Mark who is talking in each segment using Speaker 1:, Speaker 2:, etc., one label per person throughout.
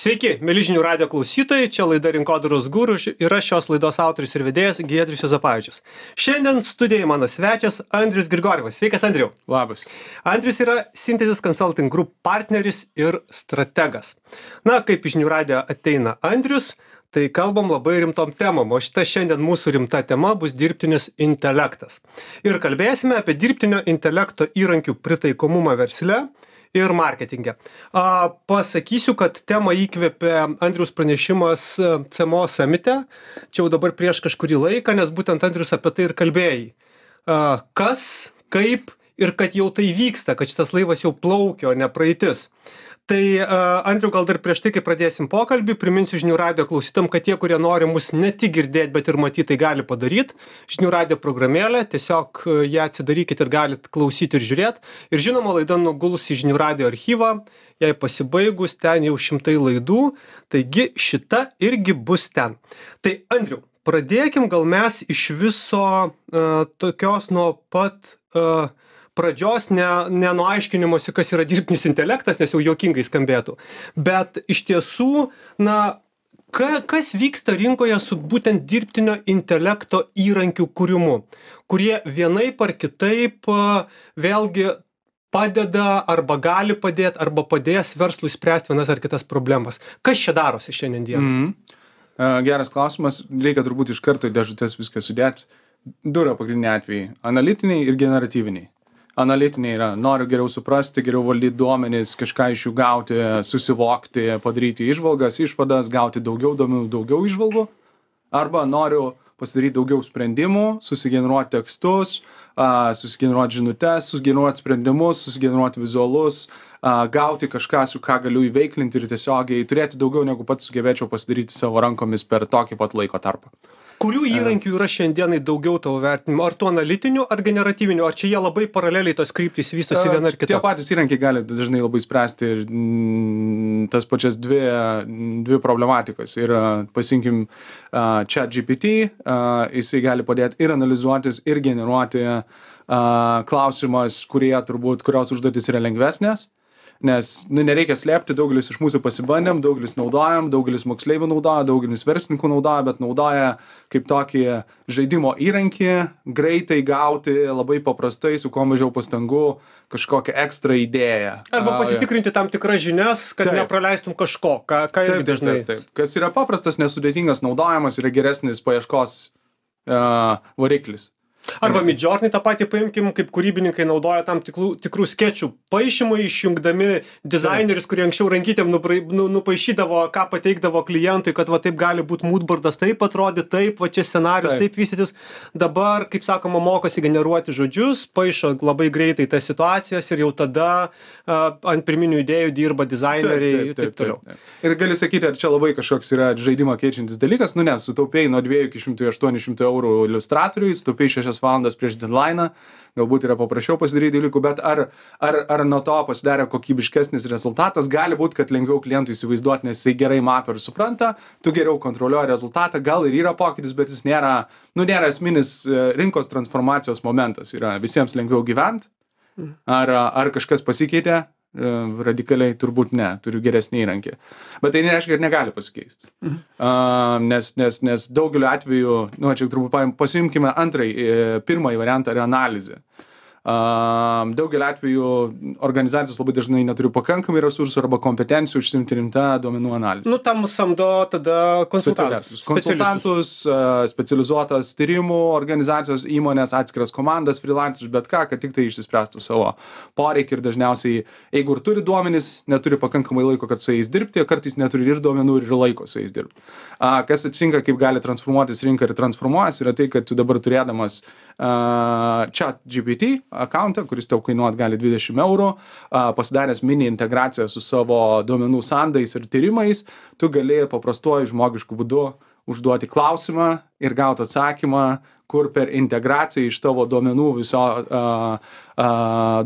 Speaker 1: Sveiki, mėlyžinių radio klausytojai, čia laida Rinkodaros gūrų ir aš šios laidos autoris ir vedėjas Giedrius Zapavičius. Šiandien studijai mano svečias Andrius Grigorivas. Sveikas, Andriu.
Speaker 2: Labas.
Speaker 1: Andrius yra Synthesis Consulting Group partneris ir strategas. Na, kaip iš žinių radio ateina Andrius, tai kalbam labai rimtom temom, o šita šiandien mūsų rimta tema bus dirbtinis intelektas. Ir kalbėsime apie dirbtinio intelekto įrankių pritaikomumą versle ir marketinge. A, pasakysiu, kad temą įkvėpė Andrius pranešimas e, CMO samite, čia jau dabar prieš kažkurį laiką, nes būtent Andrius apie tai ir kalbėjai. A, kas, kaip ir kad jau tai vyksta, kad šitas laivas jau plaukia, o ne praeitis tai andriau gal dar prieš tai kai pradėsim pokalbį priminsiu žinių radijo klausytojam kad tie kurie nori mus ne tik girdėt bet ir matyt tai gali padaryt. Žinių radijo programėlė tiesiog ją atsidarykit ir galit klausyt ir žiūrėt. Ir žinoma laida nuguls į žinių radijo archyvą jai pasibaigus ten jau šimtai laidų. Taigi šita irgi bus ten. Tai andriau pradėkim gal mes iš viso tokios nuo pat pradžios ne ne nuo aiškinimosi kas yra dirbtinis intelektas nes jau juokingai skambėtų bet iš tiesų na ką kas vyksta rinkoje su būtent dirbtinio intelekto įrankių kūrimu kurie vienaip ar kitaip vėlgi padeda arba gali padėt arba padės verslui spręst vienas ar kitas problemas kas čia darosi šiandien dienai
Speaker 2: Mhm. E, Geras klausimas, reikia turbūt iš karto į dėžutės viską sudėti. Du yra pagrindiniai atvejai - analitiniai ir generatyviniai. Analitiniai yra, noriu geriau suprasti, geriau valdyti duomenys, kažką iš jų gauti, susivokti, padaryti išvalgas, išvadas, gauti daugiau duomenų, daugiau išvalgų. Arba noriu pasidaryti daugiau sprendimų, susigeneruoti tekstus, a, susigeneruoti žinutes, susigeneruoti sprendimus, susigeneruoti vizualus, a, gauti kažką, su ką galiu įveiklinti ir tiesiogiai turėti daugiau negu pats sugebėčiau pasidaryti savo rankomis per tokį pat laiko tarpą.
Speaker 1: Kurių įrankių yra šiandienai daugiau tavo vertinimu ar tų analitinių ar generatyvinių ar čia jie labai paraleliai tos kryptys vystosi viena ar
Speaker 2: Tie
Speaker 1: kita
Speaker 2: patys įrankiai gali dažnai labai spręsti ir mm, tas pačias dvi, dvi problematikas. Ir pasinkim uh, chat GPT, jisai gali padėti ir analizuotis, ir generuoti klausimas, kurie turbūt, kurios užduotis yra lengvesnės. Nes nu, nereikia slėpti, daugelis iš mūsų pasibandėm, daugelis naudojam, daugelis moksleivių naudoja, daugelis verslininkų naudoja, bet naudoja kaip tokį žaidimo įrankį, greitai gauti, labai paprastai, su kuo mažiau pastangų, kažkokią ekstra idėją.
Speaker 1: arba pasitikrinti tam tikras žinias kad
Speaker 2: Taip.
Speaker 1: nepraleistum kažko ką ką irgi
Speaker 2: Taip,
Speaker 1: dažnai
Speaker 2: taip, taip. Kas yra paprastas, nesudėtingas naudojimas, yra geresnis paieškos uh, variklis.
Speaker 1: Arba midjourney tą patį paimkim kaip kūrybininkai naudoja tam tikrų tikrų skečų paišymui išjungdami dizainerius kurie anksčiau rankytėm nu nupaišydavo ką pateikdavo klientui kad va taip gali būt mūdbordas taip atrodyt taip va čia scenarijus
Speaker 2: Taip.
Speaker 1: taip vystytis dabar kaip sakoma mokosi generuoti žodžius paišo labai greitai tas situacijas ir jau tada a, ant pirminių idėjų dirba dizaineriai ir taip toliau
Speaker 2: taip. Ir gali sakyti, ar čia labai kažkoks yra žaidimą keičiantis dalykas, nu nes sutaupėjai nuo 2 iki 100-800 eurų iliustratoriui, sutaupėjai 6 valandas prieš deadline, galbūt yra paprasčiau pasidaryti dalykų, bet ar, ar, ar nuo to pasidarė kokybiškesnis rezultatas, gali būti, kad lengviau klientui įsivaizduoti, nes jisai gerai mato ir supranta, tu geriau kontroliuoji rezultatą, gal ir yra pokytis, bet jis nėra, nu nėra esminis e, rinkos transformacijos momentas, yra visiems lengviau gyventi, ar, ar kažkas pasikeitė, radikaliai turbūt ne, turiu geresnį įrankį. Bet tai nereiškia, kad negali pasikeisti. Mhm. Uh, nes, nes, nes daugeliu atveju, nu, čia turbūt pasiimkime antrąjį, e, pirmąjį variantą yra analizė. Uh, daugeliu atveju organizacijos labai dažnai neturi pakankamai resursų arba kompetencijų užsimti rimtą duomenų analizę.
Speaker 1: nu tam samdo tada konsultantus.
Speaker 2: Konsultantus, specializuotas tyrimų organizacijos, įmonės, atskiras komandas, freelancers, bet ką, kad tik tai išsispręstų savo poreikį ir dažniausiai, jeigu ir turi duomenys, neturi pakankamai laiko, kad su jais dirbti, kartais neturi ir duomenų, ir laiko su jais dirbti. Kas atsitinka, kaip gali transformuotis rinka ir transformuojas, yra tai, kad tu dabar turėdamas a, chat GPT akantą, kuris tau kainuot gali 20 eurų, pasidaręs mini integraciją su savo duomenų sandais ir tyrimais, tu gali paprastuoju žmogišku būdu užduoti klausimą ir gauti atsakymą, kur per integraciją iš tavo duomenų viso a, a,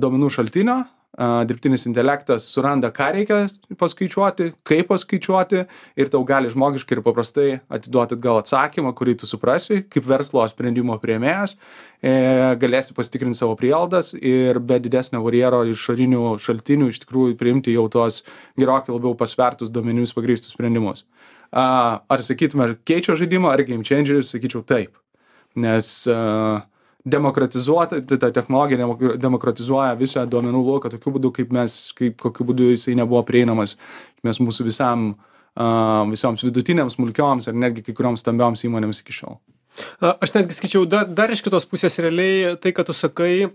Speaker 2: duomenų šaltinio dirbtinis intelektas suranda, ką reikia paskaičiuoti, kaip paskaičiuoti ir tau gali žmogiškai ir paprastai atiduoti atgal atsakymą, kurį tu suprasi, kaip verslo sprendimo prieimėjas, e, galėsi pasitikrinti savo prieldas ir be didesnio barjero išorinių šaltinių iš tikrųjų priimti jau tos gerokai labiau pasvertus duomenimis pagrįstus sprendimus. A, ar sakytume, ar keičia žaidimą, ar game changeris, sakyčiau taip. Nes uh, demokratizuota ta technologija demok demokratizuoja visą duomenų lauką tokiu būdu kaip mes kaip kokiu būdu jisai nebuvo prieinamas mes mūsų visam a visoms vidutinėms smulkioms ar netgi kai kurioms stambioms įmonėms iki šiol.
Speaker 1: Aš netgi skaičiau dar, dar iš kitos pusės realiai tai, kad tu sakai,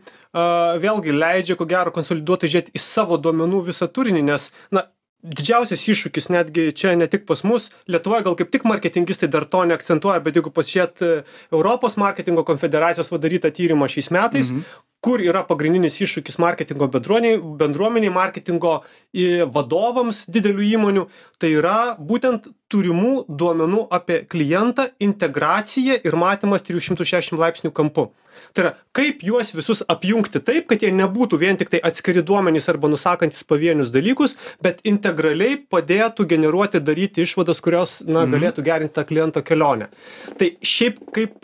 Speaker 1: vėlgi leidžia ko gero konsoliduoti žiūrėti į savo duomenų visą turinį, nes, na, didžiausias iššūkis netgi čia ne tik pas mus lietuvoj gal kaip tik marketingistai dar to neakcentuoja bet jeigu pasižiūrėt e, europos marketingo konfederacijos padarytą tyrimą šiais metais
Speaker 2: Mhm.
Speaker 1: Kur yra pagrindinis iššūkis marketingo bendruomenei bendruomenei marketingo i vadovams didelių įmonių tai yra būtent turimų duomenų apie klientą integracija ir matymas trijų šimtų šešiasdešim laipsnių kampu tai yra kaip juos visus apjungti taip kad jie nebūtų vien tiktai atskiri duomenys arba nusakantys pavienius dalykus bet integraliai padėtų generuoti daryti išvadas kurios na
Speaker 2: Mhm.
Speaker 1: galėtų gerint tą kliento kelionę tai šiaip kaip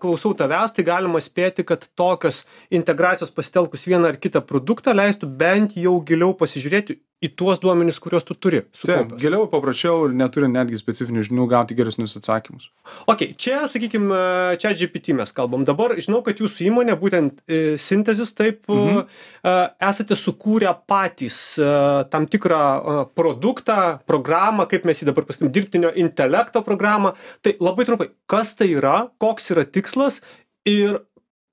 Speaker 1: klausau tavęs tai galima spėti kad tokios integracijos pasitelkus vieną ar kitą produktą leistų bent jau giliau pasižiūrėti į tuos duomenis kuriuos tu turi
Speaker 2: taip giliau paprasčiau ir neturint netgi specifinių žinių gauti geresnius atsakymus.
Speaker 1: Okei čia sakykim a, chatgpt mes kalbam dabar. Žinau kad jūsų įmonė būtent e, sintezis taip
Speaker 2: Mhm.
Speaker 1: a, esate sukūrę patys a, tam tikrą a, produktą programą kaip mes jį dabar pasakysim dirbtinio intelekto programą. Tai labai trumpai kas tai yra koks yra tikslas ir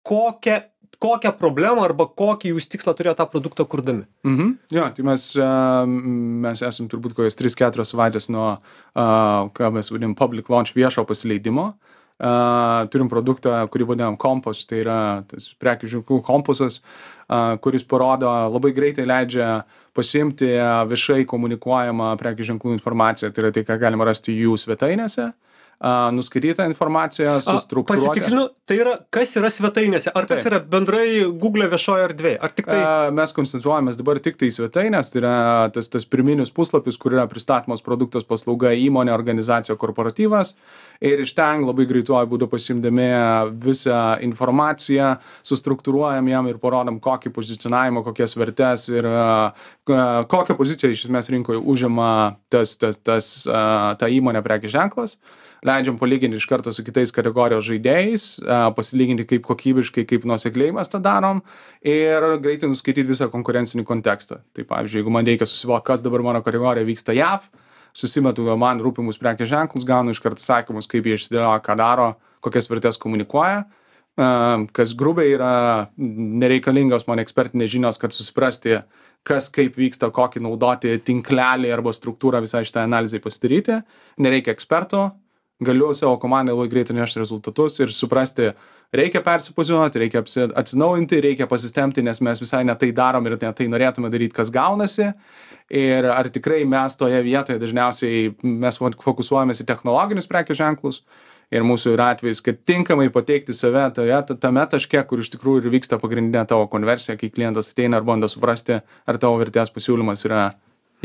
Speaker 1: kokią kokią problemą arba kokį jūs tikslą turėjot tą produktą kurdami
Speaker 2: Mhm. Jo, tai mes, a, mes esam turbūt kokias 3-4 savaitės nuo, a, ką mes vadinam, public launch viešo pasileidimo. A, turim produktą, kurį vadinam kompos, tai yra tas prekių ženklų kompasas, a, kuris parodo labai greitai leidžia pasiimti viešai komunikuojamą prekių ženklų informaciją, tai yra tai, ką galima rasti jų svetainėse, a, nuskaitytą informaciją, sustruktūruotą.
Speaker 1: pasitikslinu tai yra kas yra svetainėse ar kas
Speaker 2: Taip.
Speaker 1: yra bendrai gugle viešojoj erdvėj ar tiktai
Speaker 2: A, Mes koncentruojamės dabar tik tai svetainės, tai yra tas, tas pirminis puslapis, kur yra pristatomas produktas, paslauga, įmonė, organizacija, korporatyvas. Ir iš ten labai greituoju būdu pasimdami visą informaciją, sustruktūruojam jam ir parodom, kokį pozicionavimą, kokias vertes ir kokią poziciją iš esmės rinkoje užima tas, tas, tas, ta įmonė prekės ženklas leidžiam palyginti iš karto su kitais kategorijos žaidėjais, pasilyginti kaip kokybiškai, kaip nuosekliai mes tą darom ir greitai nuskaityti visą konkurencinį kontekstą. Tai pavyzdžiui, jeigu man reikia susivokti, kas dabar mano kategorija vyksta JAV, susimetu man rūpimus prekės ženklus, gaunu iš karto sakymus, kaip jie išsidėlioja, ką daro, kokias vertės komunikuoja. Kas grubiai yra nereikalingos man ekspertinės žinios, kad susiprasti, kas kaip vyksta, kokį naudoti tinklelį arba struktūrą visai šitai analizai pasidaryti. Nereikia eksperto, galiu savo komandai labai greitai nešti rezultatus ir suprasti, reikia persipozicionuoti, reikia atsinaujinti, reikia pasistempti, nes mes visai ne tai darom ir ne tai norėtume daryti, kas gaunasi. Ir ar tikrai mes toje vietoje dažniausiai mes fo- fokusuojamės į technologinius prekės ženklus. Ir mūsų yra atvejis, kad tinkamai pateikti save toje, ta- tame taške, kur iš tikrųjų ir vyksta pagrindinė tavo konversija, kai klientas ateina ir bando suprasti, ar tavo vertės pasiūlymas yra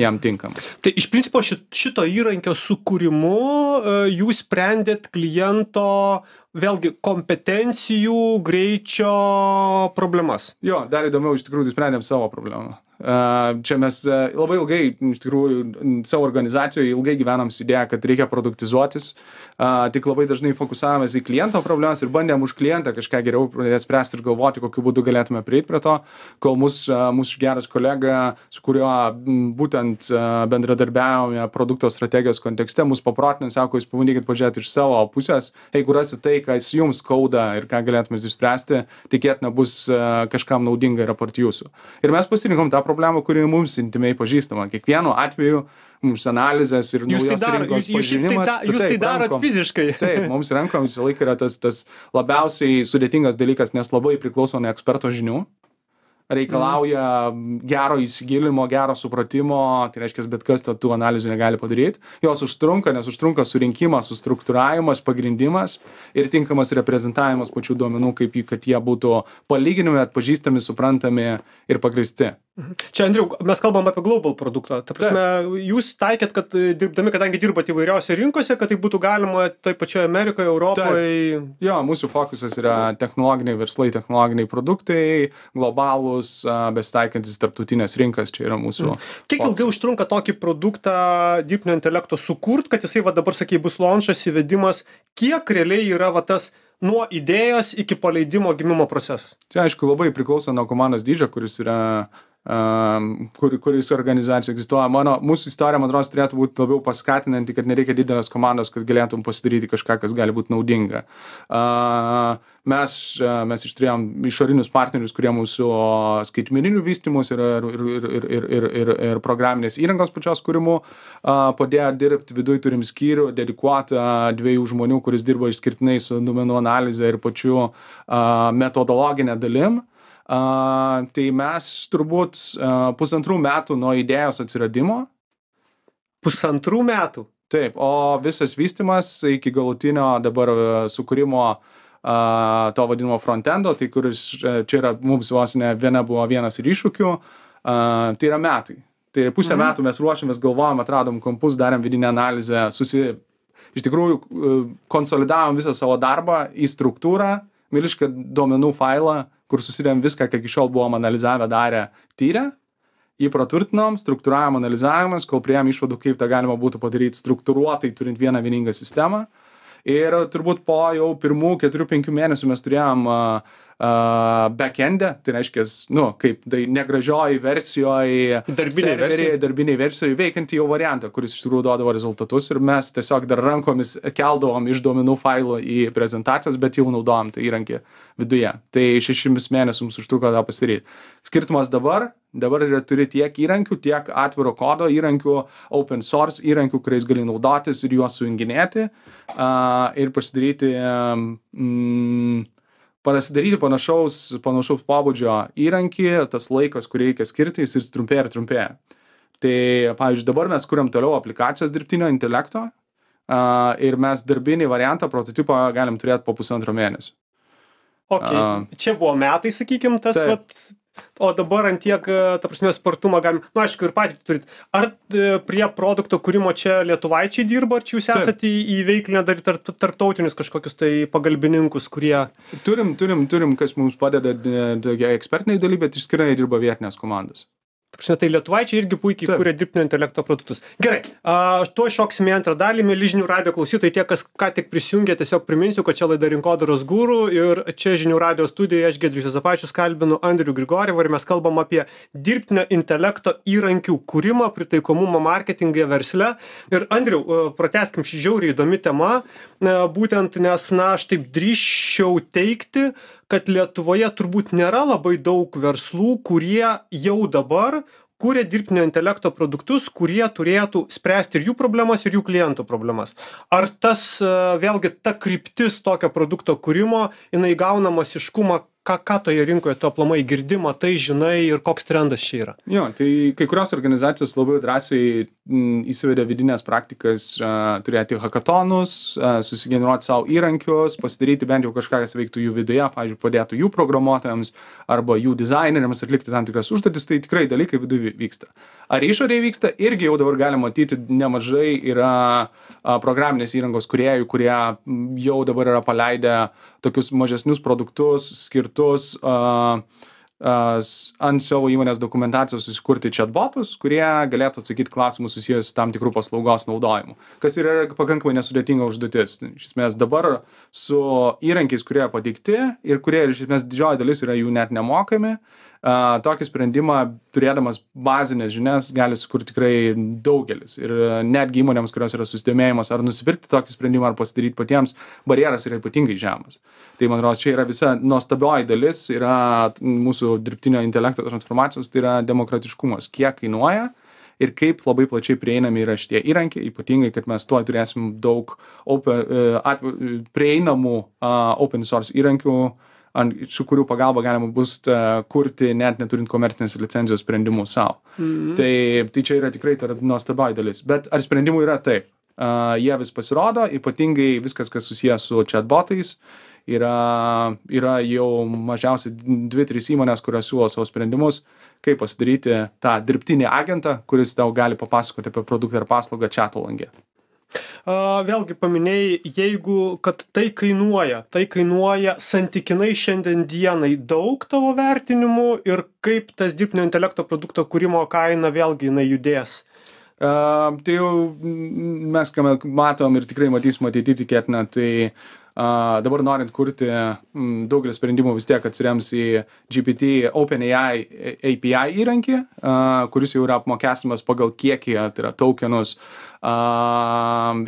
Speaker 2: jam tinkamas.
Speaker 1: Tai iš principo šit, šito įrankio sukūrimu e, jūs sprendėt kliento vėlgi kompetencijų, greičio problemas.
Speaker 2: Jo, dar įdomiau, iš tikrųjų, sprendėm savo problemą. Čia mes a, labai ilgai, iš tikrųjų, savo organizacijoje ilgai gyvenom su idėja, kad reikia produktizuotis, tik labai dažnai fokusavomės į kliento problemas ir bandėm už klientą kažką geriau spręsti ir galvoti, kokiu būdu galėtume prieiti prie to, kol mūsų, mūsų geras kolega, su kuriuo būtent bendradarbiavome produkto strategijos kontekste, mus paprotino, sako, jūs pabandykit pažiūrėti iš savo pusės, jeigu rasit tai, kas jums skauda ir ką galėtumėte išspręsti, tikėtina bus kažkam naudinga ir apart jūsų. Ir mes pasirinkom tą problemą, kuri mums intimiai pažįstama. Kiekvienu atveju mums analizės ir
Speaker 1: Jūs tai, dar,
Speaker 2: rinkos
Speaker 1: jūs, jūs, tai,
Speaker 2: pažinimas.
Speaker 1: da, jūs tai
Speaker 2: taip,
Speaker 1: darot
Speaker 2: rankom.
Speaker 1: fiziškai.
Speaker 2: Taip, mums rankom visą laiką yra tas, tas labiausiai sudėtingas dalykas, nes labai priklauso nuo eksperto žinių. Reikalauja gero įsigilinimo, gero supratimo, tai reiškia, bet kas tų analizių negali padaryti. Jos užtrunka, nes užtrunka surinkimas, sustruktūravimas, pagrindimas ir tinkamas reprezentavimas pačių duomenų, kaip kad jie būtų palyginami, atpažįstami, suprantami ir pagristi.
Speaker 1: Čia, Andriu, mes kalbam apie global produktą. Ta prasme, jūs taikėt, kad e, dirbdami, kadangi dirbat įvairiausiose rinkose, kad tai būtų galima taip pačioje Amerikoje, Europoje.
Speaker 2: Jo, mūsų fokusas yra technologiniai verslai, technologiniai produktai, globalūs, besitaikantis tarptautinės rinkas, čia yra mūsų.
Speaker 1: Kiek
Speaker 2: fokusas.
Speaker 1: ilgai užtrunka tokį produktą dirbtinio intelekto sukurt, kad jisai va dabar, sakai, bus launchas įvedimas, kiek realiai yra va tas nuo idėjos iki paleidimo gimimo procesas?
Speaker 2: Čia aišku labai priklauso nuo komandos dydžio, kuris yra um, kur, kuris organizacija egzistuoja. Mano, mūsų istorija, man atrodo, turėtų būti labiau paskatinanti, kad nereikia didelės komandos, kad galėtum pasidaryti kažką, kas gali būti naudinga. Mes, mes išturėjom išorinius partnerius, kurie mūsų skaitmeninių vystimus ir, ir, ir, ir, ir, ir, ir, ir programinės įrangos pačios kūrimu padėjo dirbti. Viduje turim skyrių dedikuotą dviejų žmonių, kuris dirbo išskirtinai su duomenų analize ir pačiu metodologinė dalim. Uh, tai mes turbūt uh, pusantrų metų nuo idėjos atsiradimo.
Speaker 1: Pusantrų metų.
Speaker 2: Taip, o visas vystimas iki galutinio dabar sukūrimo uh, to vadinamo frontendo, tai kuris čia yra mums vos ne viena buvo vienas ir iššūkių, uh, tai yra metai. Tai pusę mhm. metų mes ruošiamės, galvojom, atradom kampus, darėm vidinę analizę, susi... iš tikrųjų uh, konsolidavom visą savo darbą į struktūrą, milišką duomenų failą, kur susidėm viską, ką iki šiol buvom analizavę, darę, tyrę, jį praturtinom, struktūravom analizavimas, kol prieėm išvadų, kaip tą galima būtų padaryti struktūruotai, turint vieną vieningą sistemą. Ir turbūt po jau pirmų 4-5 mėnesių mes turėjom uh, backend'e, tai reiškia, nu, kaip tai negražioji versijoje,
Speaker 1: Darbinėj versijoj.
Speaker 2: darbiniai versijoje veikiantį jau variantą, kuris iš tikrųjų duodavo rezultatus ir mes tiesiog dar rankomis keldavom iš duomenų failo į prezentacijas, bet jau naudojom tą įrankį viduje. Tai šešimis mėnesiams užtruko tą pasidaryti. Skirtumas dabar, dabar turi tiek įrankių, tiek atviro kodo įrankių, open source įrankių, kuriais gali naudotis ir juos sujunginėti uh, ir pasidaryti mm, pasidaryti panašaus, panašaus pobūdžio įrankį, tas laikas, kurį reikia skirti, jis vis trumpėja ir trumpėja. Tai, pavyzdžiui, dabar mes kuriam toliau aplikacijas dirbtinio intelekto uh, ir mes darbinį variantą, prototipą galim turėti po pusantro mėnesio.
Speaker 1: Okay.
Speaker 2: A.
Speaker 1: Čia buvo metai, sakykim, tas,
Speaker 2: Taip.
Speaker 1: vat, o dabar ant tiek, e, ta prasme, spartumą galim, nu, aišku, ir patys turit. Ar e, prie produkto kūrimo čia lietuvaičiai dirba, ar čia jūs esate į- įveiklinę dar ir tarp, tarptautinius kažkokius tai pagalbininkus, kurie...
Speaker 2: Turim, turim, turim, kas mums padeda tokie ekspertiniai dalykai, bet išskirai dirba vietinės komandos.
Speaker 1: Prasme, tai lietuvaičiai irgi puikiai
Speaker 2: Taip.
Speaker 1: kūrė dirbtinio intelekto produktus. Gerai, a, tuo šoksime į antrą dalį, mėly žinių radio klausytojai, tie, kas ką tik prisijungė, tiesiog priminsiu, kad čia laida rinkodaros gūrų ir čia žinių radio studijoje aš Gedrius Zapačius kalbinu Andrių Grigorėvą ir mes kalbam apie dirbtinio intelekto įrankių kūrimą, pritaikomumą marketingą versle. Ir Andriu, prateskim šį žiauriai įdomi tema, būtent nes, na, aš taip drįščiau teikti, kad Lietuvoje turbūt nėra labai daug verslų, kurie jau dabar kuria dirbtinio intelekto produktus, kurie turėtų spręsti ir jų problemas, ir jų klientų problemas. Ar tas e, vėlgi ta kryptis tokio produkto kūrimo, jinai gauna masiškumą, ką, ką toje rinkoje tu aplamai girdima, tai žinai ir koks trendas čia yra?
Speaker 2: Jo, tai kai kurios organizacijos labai drąsiai m, įsivedė vidinės praktikas, turėti hackathonus, a, susigeneruoti savo įrankius, pasidaryti bent jau kažką, kas veiktų jų viduje, pavyzdžiui, padėtų jų programuotojams arba jų dizaineriams atlikti tam tikras užduotis, tai tikrai dalykai viduje vyksta. Ar išorėje vyksta, irgi jau dabar galima matyti nemažai yra programinės įrangos kuriejų, kurie jau dabar yra paleidę tokius mažesnius produktus skirtus a, a, ant savo įmonės dokumentacijos susikurti chatbotus, kurie galėtų atsakyti klausimus susijęs su tam tikrų paslaugos naudojimu. Kas yra pakankamai nesudėtinga užduotis. Iš esmės dabar su įrankiais, kurie pateikti ir kurie iš esmės didžioji dalis yra jų net nemokami, a, tokį sprendimą turėdamas bazinės žinias gali sukurti tikrai daugelis. Ir a, netgi įmonėms, kurios yra susidomėjimas ar nusipirkti tokį sprendimą ar pasidaryti patiems, barjeras yra ypatingai žemas. Tai man atrodo, čia yra visa nuostabioji dalis, yra mūsų dirbtinio intelekto transformacijos, tai yra demokratiškumas, kiek kainuoja ir kaip labai plačiai prieinami yra šitie įrankiai, ypatingai, kad mes tuo turėsim daug open, e, e, prieinamų a, open source įrankių, ant, su kurių pagalba galima bus a, kurti net neturint komercinės licencijos sprendimus savo.
Speaker 1: Mm.
Speaker 2: Tai, tai čia yra tikrai ta nuostabioji dalis. Bet ar sprendimų yra taip? Uh, jie vis pasirodo, ypatingai viskas, kas susijęs su chatbotais yra yra jau mažiausiai dvi trys įmonės kurios siūlo savo sprendimus kaip pasidaryti tą dirbtinį agentą kuris tau gali papasakoti apie produktą ar paslaugą
Speaker 1: a, vėlgi paminėjai, jeigu, kad tai kainuoja, tai kainuoja santykinai šiandien dienai daug tavo vertinimų ir kaip tas dirbtinio intelekto produkto kūrimo kaina vėlgi jinai judės.
Speaker 2: Uh, tai jau mes, ką matom ir tikrai matysim ateityje tikėtina, tai a dabar norint kurti m, daugelis sprendimų vis tiek atsirems į GPT OpenAI API įrankį, a, kuris jau yra apmokestinamas pagal kiekį, tai yra tokenus a,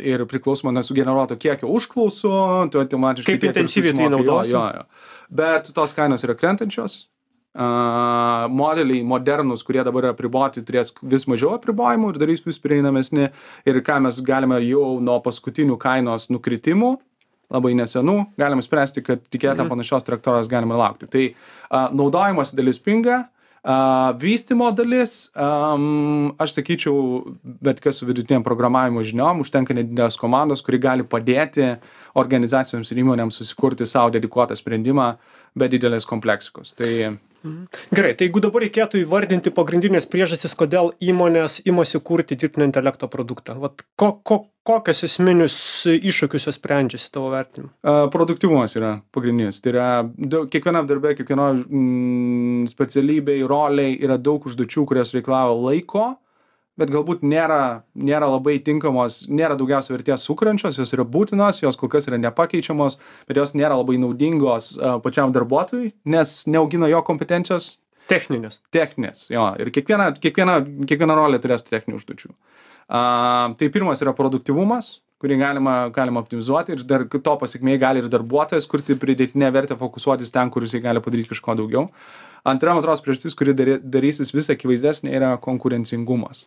Speaker 2: ir priklausomai nuo sugeneruoto kiekio užklausų, tu automatiškai...
Speaker 1: Kaip intensyviai tai naudosi?
Speaker 2: Jo, jo. Bet tos kainos yra krentančios, Uh, modeliai modernus, kurie dabar yra apriboti, turės vis mažiau apribojimų ir darys vis prieinamesni. Ir ką mes galime jau nuo paskutinių kainos nukritimų labai nesenų galim spręsti kad tikėtina mhm. panašios trajektorijos galima laukti tai a naudojimosi dalis pinga a vystymo dalis am aš sakyčiau bet kas su vidutinėm programavimo žiniom užtenka nedidelės komandos kuri gali padėti organizacijoms ir įmonėms susikurti sau dedikuotą sprendimą be didelės kompleksikos tai.
Speaker 1: Gerai, tai jeigu dabar reikėtų įvardinti pagrindinės priežastis, kodėl įmonės imasi kurti dirbtinio intelekto produktą, Vat ko, ko, kokias esminius iššūkius jos sprendžiasi tavo vertinimu?
Speaker 2: Produktivumas yra pagrindinis. Tai yra daug, kiekvienam darbė, kiekvieno mm, specialybei, roliai yra daug užduočių, kurios reikalauja laiko bet galbūt nėra nėra labai tinkamos nėra daugiausia vertės sukuriančios jos yra būtinos jos kol kas yra nepakeičiamos bet jos nėra labai naudingos pačiam darbuotojui nes neaugina jo kompetencijos.
Speaker 1: Techninės.
Speaker 2: Techninės jo ir kiekviena kiekviena kiekviena rolė turės techninių užduočių. A tai pirmas yra produktyvumas kurį galima galima optimizuoti ir dar to pasekmėj gali ir darbuotojas kurti pridėtinę vertę fokusuotis ten kur jisai gali padaryt kažko daugiau. Antra man atrodos priežastis kuri darė darysis vis akivaizdesnė yra konkurencingumas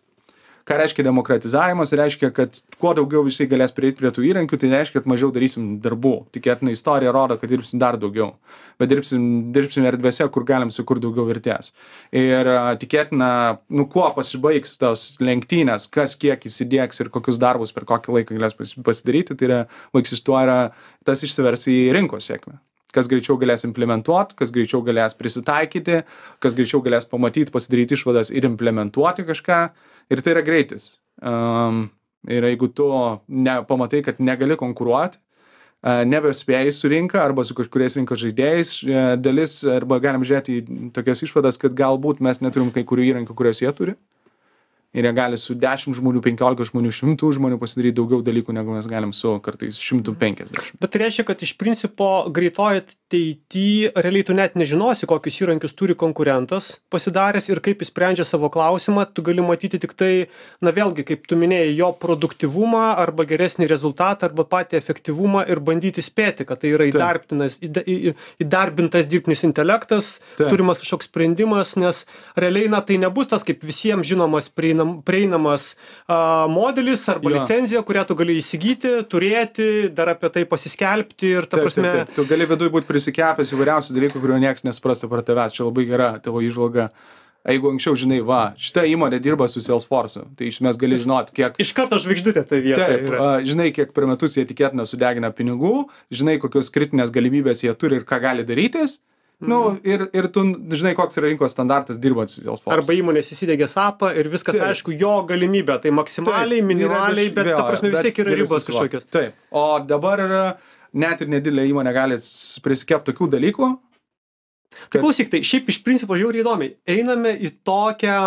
Speaker 2: ką reiškia demokratizavimas? Reiškia kad kuo daugiau visi galės prieit prie tų įrankių tai reiškia kad mažiau darysim darbų. Tikėtina istorija rodo kad dirbsim dar daugiau. Bet dirbsim dirbsim erdvėse kur galim sukurt daugiau vertės. Ir tikėtina nu kuo pasibaigs tos lenktynės kas kiek įsidiegs ir kokius darbus per kokį laiką galės pasidaryti tai yra baigsis tuo yra tas išsivers į rinkos sėkmę kas greičiau galės implementuot kas greičiau galės prisitaikyti kas greičiau galės pamatyt pasidaryt išvadas ir implementuoti kažką. Ir tai yra greitis. Am ir jeigu tu ne pamatai kad negali konkuruot a nebespėji su rinka arba su kažkuriais rinkos žaidėjais e, dalis arba galim žiūrėti į tokias išvadas kad galbūt mes neturim kai kurių įrankių kuriuos jie turi ir jie gali su dešim žmonių penkiolika žmonių šimtu žmonių pasidaryt daugiau dalykų negu mes galim su kartais šimtu penkiasdešim
Speaker 1: bet tai reiškia kad iš principo greitoj ateity realiai tu net nežinosi kokius įrankius turi konkurentas pasidaręs ir kaip jis sprendžia savo klausimą. Tu gali matyti tiktai na vėlgi kaip tu minėjai jo produktyvumą arba geresnį rezultatą arba patį efektyvumą ir bandyti spėti kad tai yra įdarbtinas įda į į įdarbintas dirbtinis intelektas turimas kažkoks sprendimas nes realiai na tai nebus tas kaip visiem žinomas prieinam prieinamas a modelis arba licenzija kurią tu gali įsigyti turėti dar apie tai pasiskelbti ir ta prasme
Speaker 2: tu gali viduj būt prisikepęs įvairiausių dalykų kurių nieks nesupras apart tavęs. Čia labai gera tavo įžvalga. Jeigu anksčiau žinai va šita įmonė dirba su salesforsu tai iš esmės gali žinot kiek
Speaker 1: iš karto žvaigždutė toj vietoj
Speaker 2: taip a žinai kiek per metus jie tikėtina sudegina pinigų žinai kokios kritinės galimybės jie turi ir ką gali darytis nu
Speaker 1: mhm.
Speaker 2: ir ir tu žinai koks yra rinkos standartas dirbant su salesforce
Speaker 1: arba įmonės įsidiegia sapą ir viskas aišku jo galimybė tai maksimaliai minimaliai bet ta prasme vis tiek yra ribos kažkokios
Speaker 2: taip o dabar yra net ir nedidelė įmonė gali prisikept tokių dalykų.
Speaker 1: Kad... Tai klausyk, tai šiaip iš principo žiauriai įdomiai. Einame į tokią,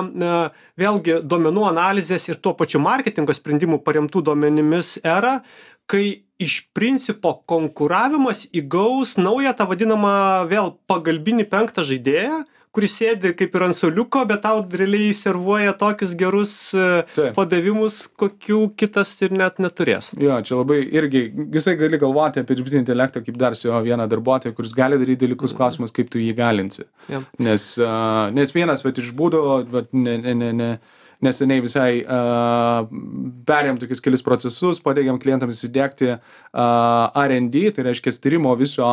Speaker 1: vėlgi, duomenų analizės ir tuo pačiu marketingo sprendimų paremtų duomenimis erą, kai iš principo konkuravimas įgaus naują tą vadinamą vėl pagalbinį penktą žaidėją, kuris sėdi kaip ir ant suoliuko bet tau realiai servuoja tokius gerus e, padavimus kokių kitas ir net neturės.
Speaker 2: Jo čia labai irgi visai gali galvoti apie dirbtinį intelektą kaip dar savo vieną darbuotoją kuris gali daryt dalykus klausimas kaip tu jį įgalinsi. Nes a nes vienas vat iš būdų vat ne ne ne ne neseniai visai uh, perėm tokius kelis procesus, pateikėm klientams įsidėkti uh, R&D, tai reiškia tyrimo viso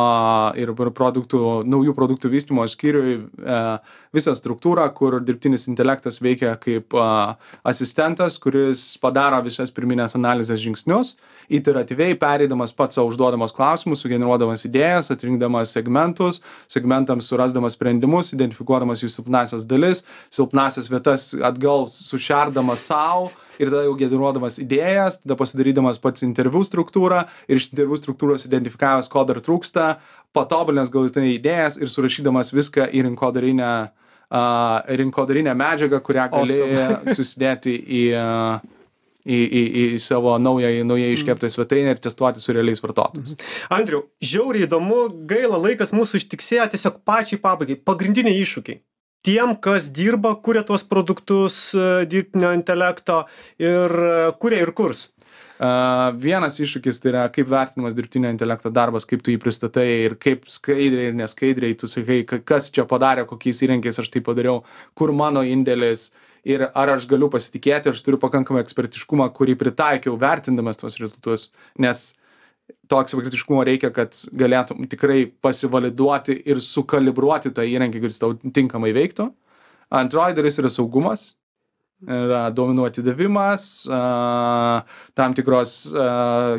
Speaker 2: ir produktų, naujų produktų vystimo skyriui uh, visą struktūrą, kur dirbtinis intelektas veikia kaip uh, asistentas, kuris padaro visas pirminės analizės žingsnius, iteratyviai pereidamas pats savo užduodamas klausimus, sugeneruodamas idėjas, atrinkdamas segmentus, segmentams surasdamas sprendimus, identifikuodamas jų silpnasias dalis, silpnasias vietas atgal sušerdamas savo ir tada jau generuodamas idėjas, tada pasidarydamas pats interviu struktūrą ir iš interviu struktūros identifikavęs, ko dar trūksta, patobulinęs galutinai idėjas ir surašydamas viską į rinkodarinę, uh, rinkodarinę medžiagą, kurią gali awesome. susidėti į į, į, į savo naują, naujai iškeptą svetainę ir testuoti su realiais vartotojais.
Speaker 1: Andriu, žiauriai įdomu, gaila laikas mūsų ištiksėjo, tiesiog pačiai pabaigai, pagrindiniai iššūkiai. Tiem kas dirba kuria tuos produktus e, dirbtinio intelekto ir e, kuria ir kurs.
Speaker 2: Uh, vienas iššūkis tai yra kaip vertinamas dirbtinio intelekto darbas, kaip tu jį pristatai ir kaip skaidriai ir neskaidriai tu sakai, kas čia padarė, kokiais įrankiais aš tai padariau, kur mano indėlis ir ar aš galiu pasitikėti, aš turiu pakankamą ekspertiškumą, kurį pritaikiau vertindamas tuos rezultatus, nes to ekspertiškumo reikia, kad galėtum tikrai pasivaliduoti ir sukalibruoti tą įrankį, kuris tau tinkamai veiktų. Antroji dalis yra saugumas, yra duomenų atidavimas, tam tikros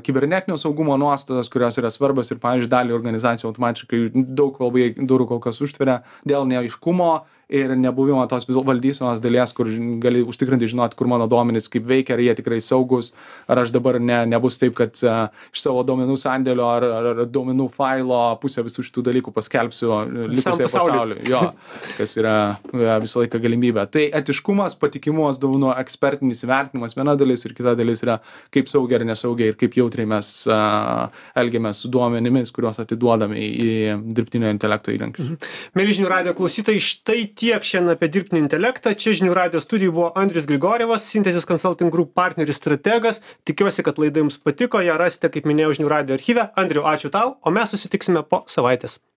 Speaker 2: kibernetinio saugumo nuostatos, kurios yra svarbios ir, pavyzdžiui, dalį organizacijų automatiškai daug labai durų kol kas užtveria dėl neaiškumo ir nebuvimo tos valdysenos dalies, kur gali užtikrinti žinoti, kur mano duomenys kaip veikia, ar jie tikrai saugus, ar aš dabar ne, nebus taip, kad uh, iš savo duomenų sandėlio ar, ar, duomenų failo pusę visų šitų dalykų paskelbsiu likusiai pasauliu. Jo, kas yra ja, visą laiką galimybė. Tai etiškumas, patikimumas, duomenų ekspertinis įvertinimas viena dalis ir kita dalis yra kaip saugiai ar nesaugiai ir kaip jautriai mes elgiamės su duomenimis, kuriuos atiduodame į, dirbtinio intelekto įrankius. Mhm.
Speaker 1: Mėlyžinių radio klausytojai, štai tiek šiandien apie dirbtinį intelektą. Čia žinių radio studijų buvo Andris Grigorėvas, Synthesis Consulting Group partneris strategas. Tikiuosi, kad laida jums patiko, ją rasite, kaip minėjau, žinių radio archyve. Andriu, ačiū tau, o mes susitiksime po savaitės.